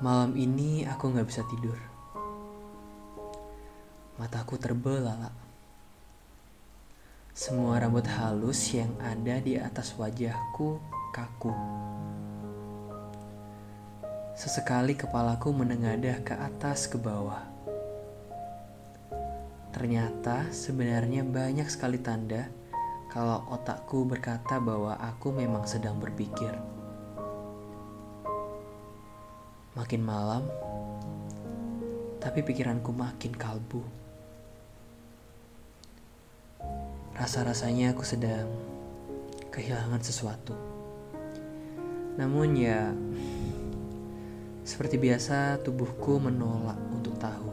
Malam ini aku gak bisa tidur. Mataku terbelalak. Semua rambut halus yang ada di atas wajahku kaku. Sesekali kepalaku menengadah ke atas ke bawah. Ternyata sebenarnya banyak sekali tanda kalau otakku berkata bahwa aku memang sedang berpikir. Makin malam, tapi pikiranku makin kalbu. Rasa-rasanya aku sedang kehilangan sesuatu. Namun ya, seperti biasa tubuhku menolak untuk tahu.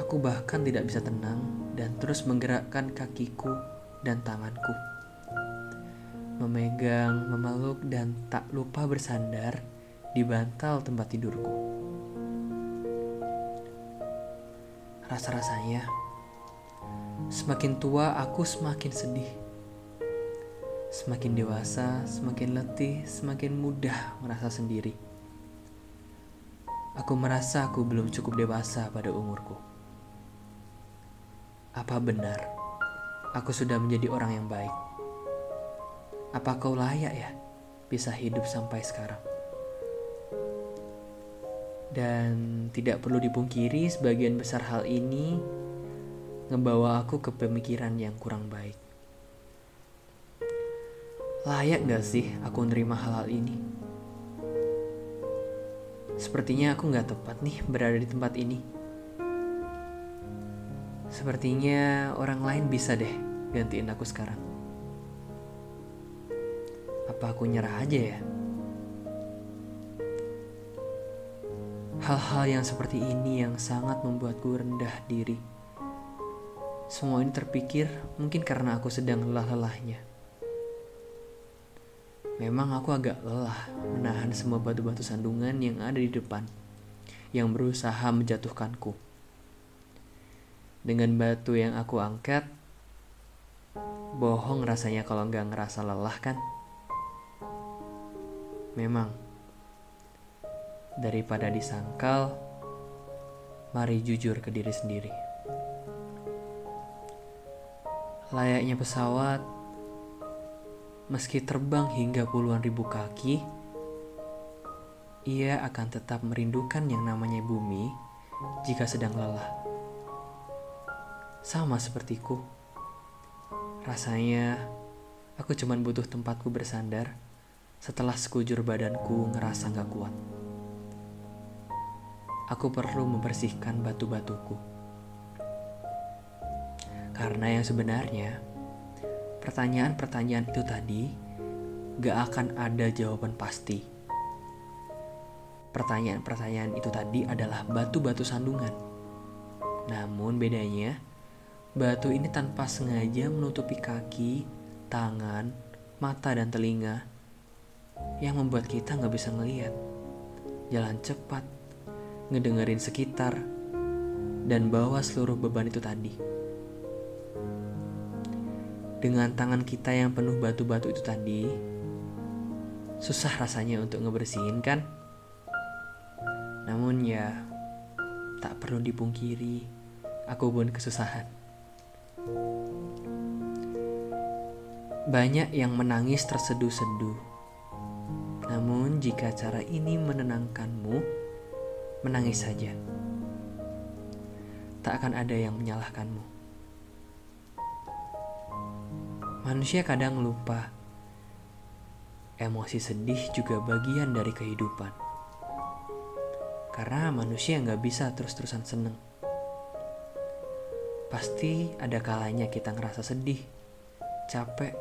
Aku bahkan tidak bisa tenang dan terus menggerakkan kakiku dan tanganku. Memegang, memeluk, dan tak lupa bersandar di bantal tempat tidurku. Rasa-rasanya, semakin tua aku semakin sedih. Semakin dewasa, semakin letih, semakin mudah merasa sendiri. Aku merasa aku belum cukup dewasa pada umurku. Apa benar aku sudah menjadi orang yang baik? Apa kau layak ya bisa hidup sampai sekarang? Dan tidak perlu dipungkiri sebagian besar hal ini ngebawa aku ke pemikiran yang kurang baik. Layak gak sih aku menerima hal-hal ini? Sepertinya aku gak tepat nih berada di tempat ini. Sepertinya orang lain bisa deh gantiin aku sekarang. Apa aku nyerah aja ya? Hal-hal yang seperti ini yang sangat membuatku rendah diri. Semua ini terpikir mungkin karena aku sedang lelah-lelahnya. Memang aku agak lelah menahan semua batu-batu sandungan yang ada di depan, yang berusaha menjatuhkanku. Dengan batu yang aku angkat, bohong rasanya kalau nggak ngerasa lelah kan? Memang, daripada disangkal, mari jujur ke diri sendiri. Layaknya pesawat, meski terbang hingga puluhan ribu kaki, ia akan tetap merindukan yang namanya bumi jika sedang lelah. Sama sepertiku, rasanya aku cuma butuh tempatku bersandar setelah sekujur badanku ngerasa gak kuat aku perlu membersihkan batu-batuku. Karena yang sebenarnya, pertanyaan-pertanyaan itu tadi gak akan ada jawaban pasti. Pertanyaan-pertanyaan itu tadi adalah batu-batu sandungan. Namun bedanya, batu ini tanpa sengaja menutupi kaki, tangan, mata, dan telinga yang membuat kita gak bisa ngeliat jalan cepat ngedengerin sekitar, dan bawa seluruh beban itu tadi. Dengan tangan kita yang penuh batu-batu itu tadi, susah rasanya untuk ngebersihin kan? Namun ya, tak perlu dipungkiri, aku pun kesusahan. Banyak yang menangis terseduh-seduh. Namun jika cara ini menenangkanmu, menangis saja. Tak akan ada yang menyalahkanmu. Manusia kadang lupa. Emosi sedih juga bagian dari kehidupan. Karena manusia nggak bisa terus-terusan seneng. Pasti ada kalanya kita ngerasa sedih, capek,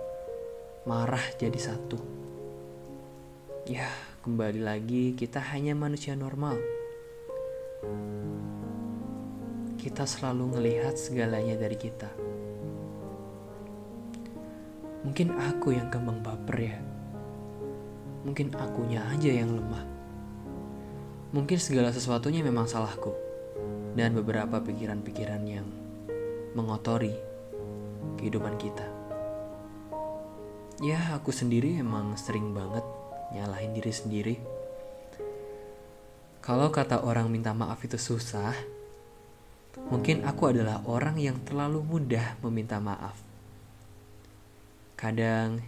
marah jadi satu. Ya, kembali lagi kita hanya manusia normal kita selalu ngelihat segalanya dari kita. Mungkin aku yang gampang baper ya. Mungkin akunya aja yang lemah. Mungkin segala sesuatunya memang salahku. Dan beberapa pikiran-pikiran yang mengotori kehidupan kita. Ya, aku sendiri emang sering banget nyalahin diri sendiri. Kalau kata orang minta maaf itu susah, mungkin aku adalah orang yang terlalu mudah meminta maaf. Kadang,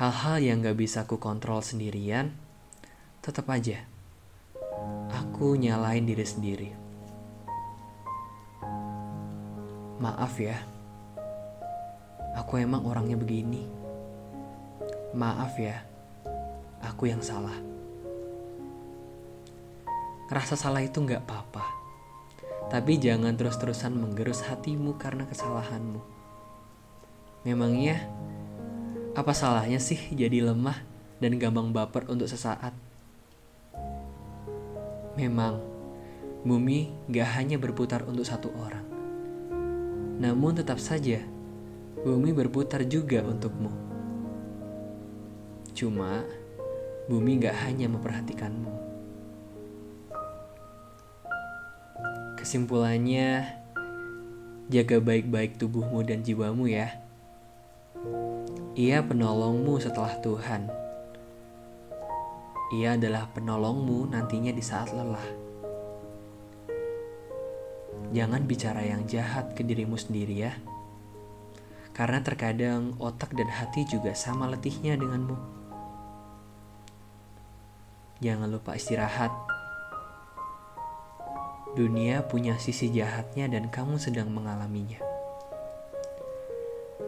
hal-hal yang gak bisa aku kontrol sendirian, tetap aja aku nyalain diri sendiri. Maaf ya, aku emang orangnya begini. Maaf ya, aku yang salah. Rasa salah itu nggak apa-apa, tapi jangan terus-terusan menggerus hatimu karena kesalahanmu. Memangnya, apa salahnya sih jadi lemah dan gampang baper untuk sesaat? Memang, bumi gak hanya berputar untuk satu orang. Namun tetap saja, bumi berputar juga untukmu. Cuma, bumi gak hanya memperhatikanmu. Kesimpulannya, jaga baik-baik tubuhmu dan jiwamu ya. Ia penolongmu setelah Tuhan ia adalah penolongmu nantinya di saat lelah. Jangan bicara yang jahat ke dirimu sendiri ya. Karena terkadang otak dan hati juga sama letihnya denganmu. Jangan lupa istirahat. Dunia punya sisi jahatnya dan kamu sedang mengalaminya.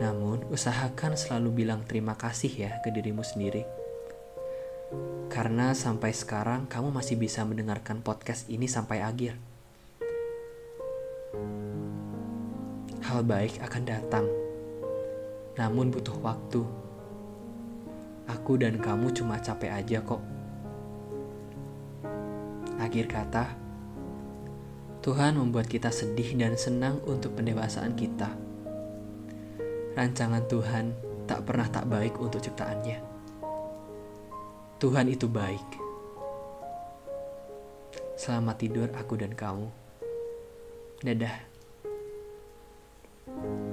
Namun, usahakan selalu bilang terima kasih ya ke dirimu sendiri karena sampai sekarang kamu masih bisa mendengarkan podcast ini sampai akhir. Hal baik akan datang, namun butuh waktu. Aku dan kamu cuma capek aja kok. Akhir kata, Tuhan membuat kita sedih dan senang untuk pendewasaan kita. Rancangan Tuhan tak pernah tak baik untuk ciptaannya. Tuhan itu baik. Selamat tidur aku dan kamu. Dadah. thank you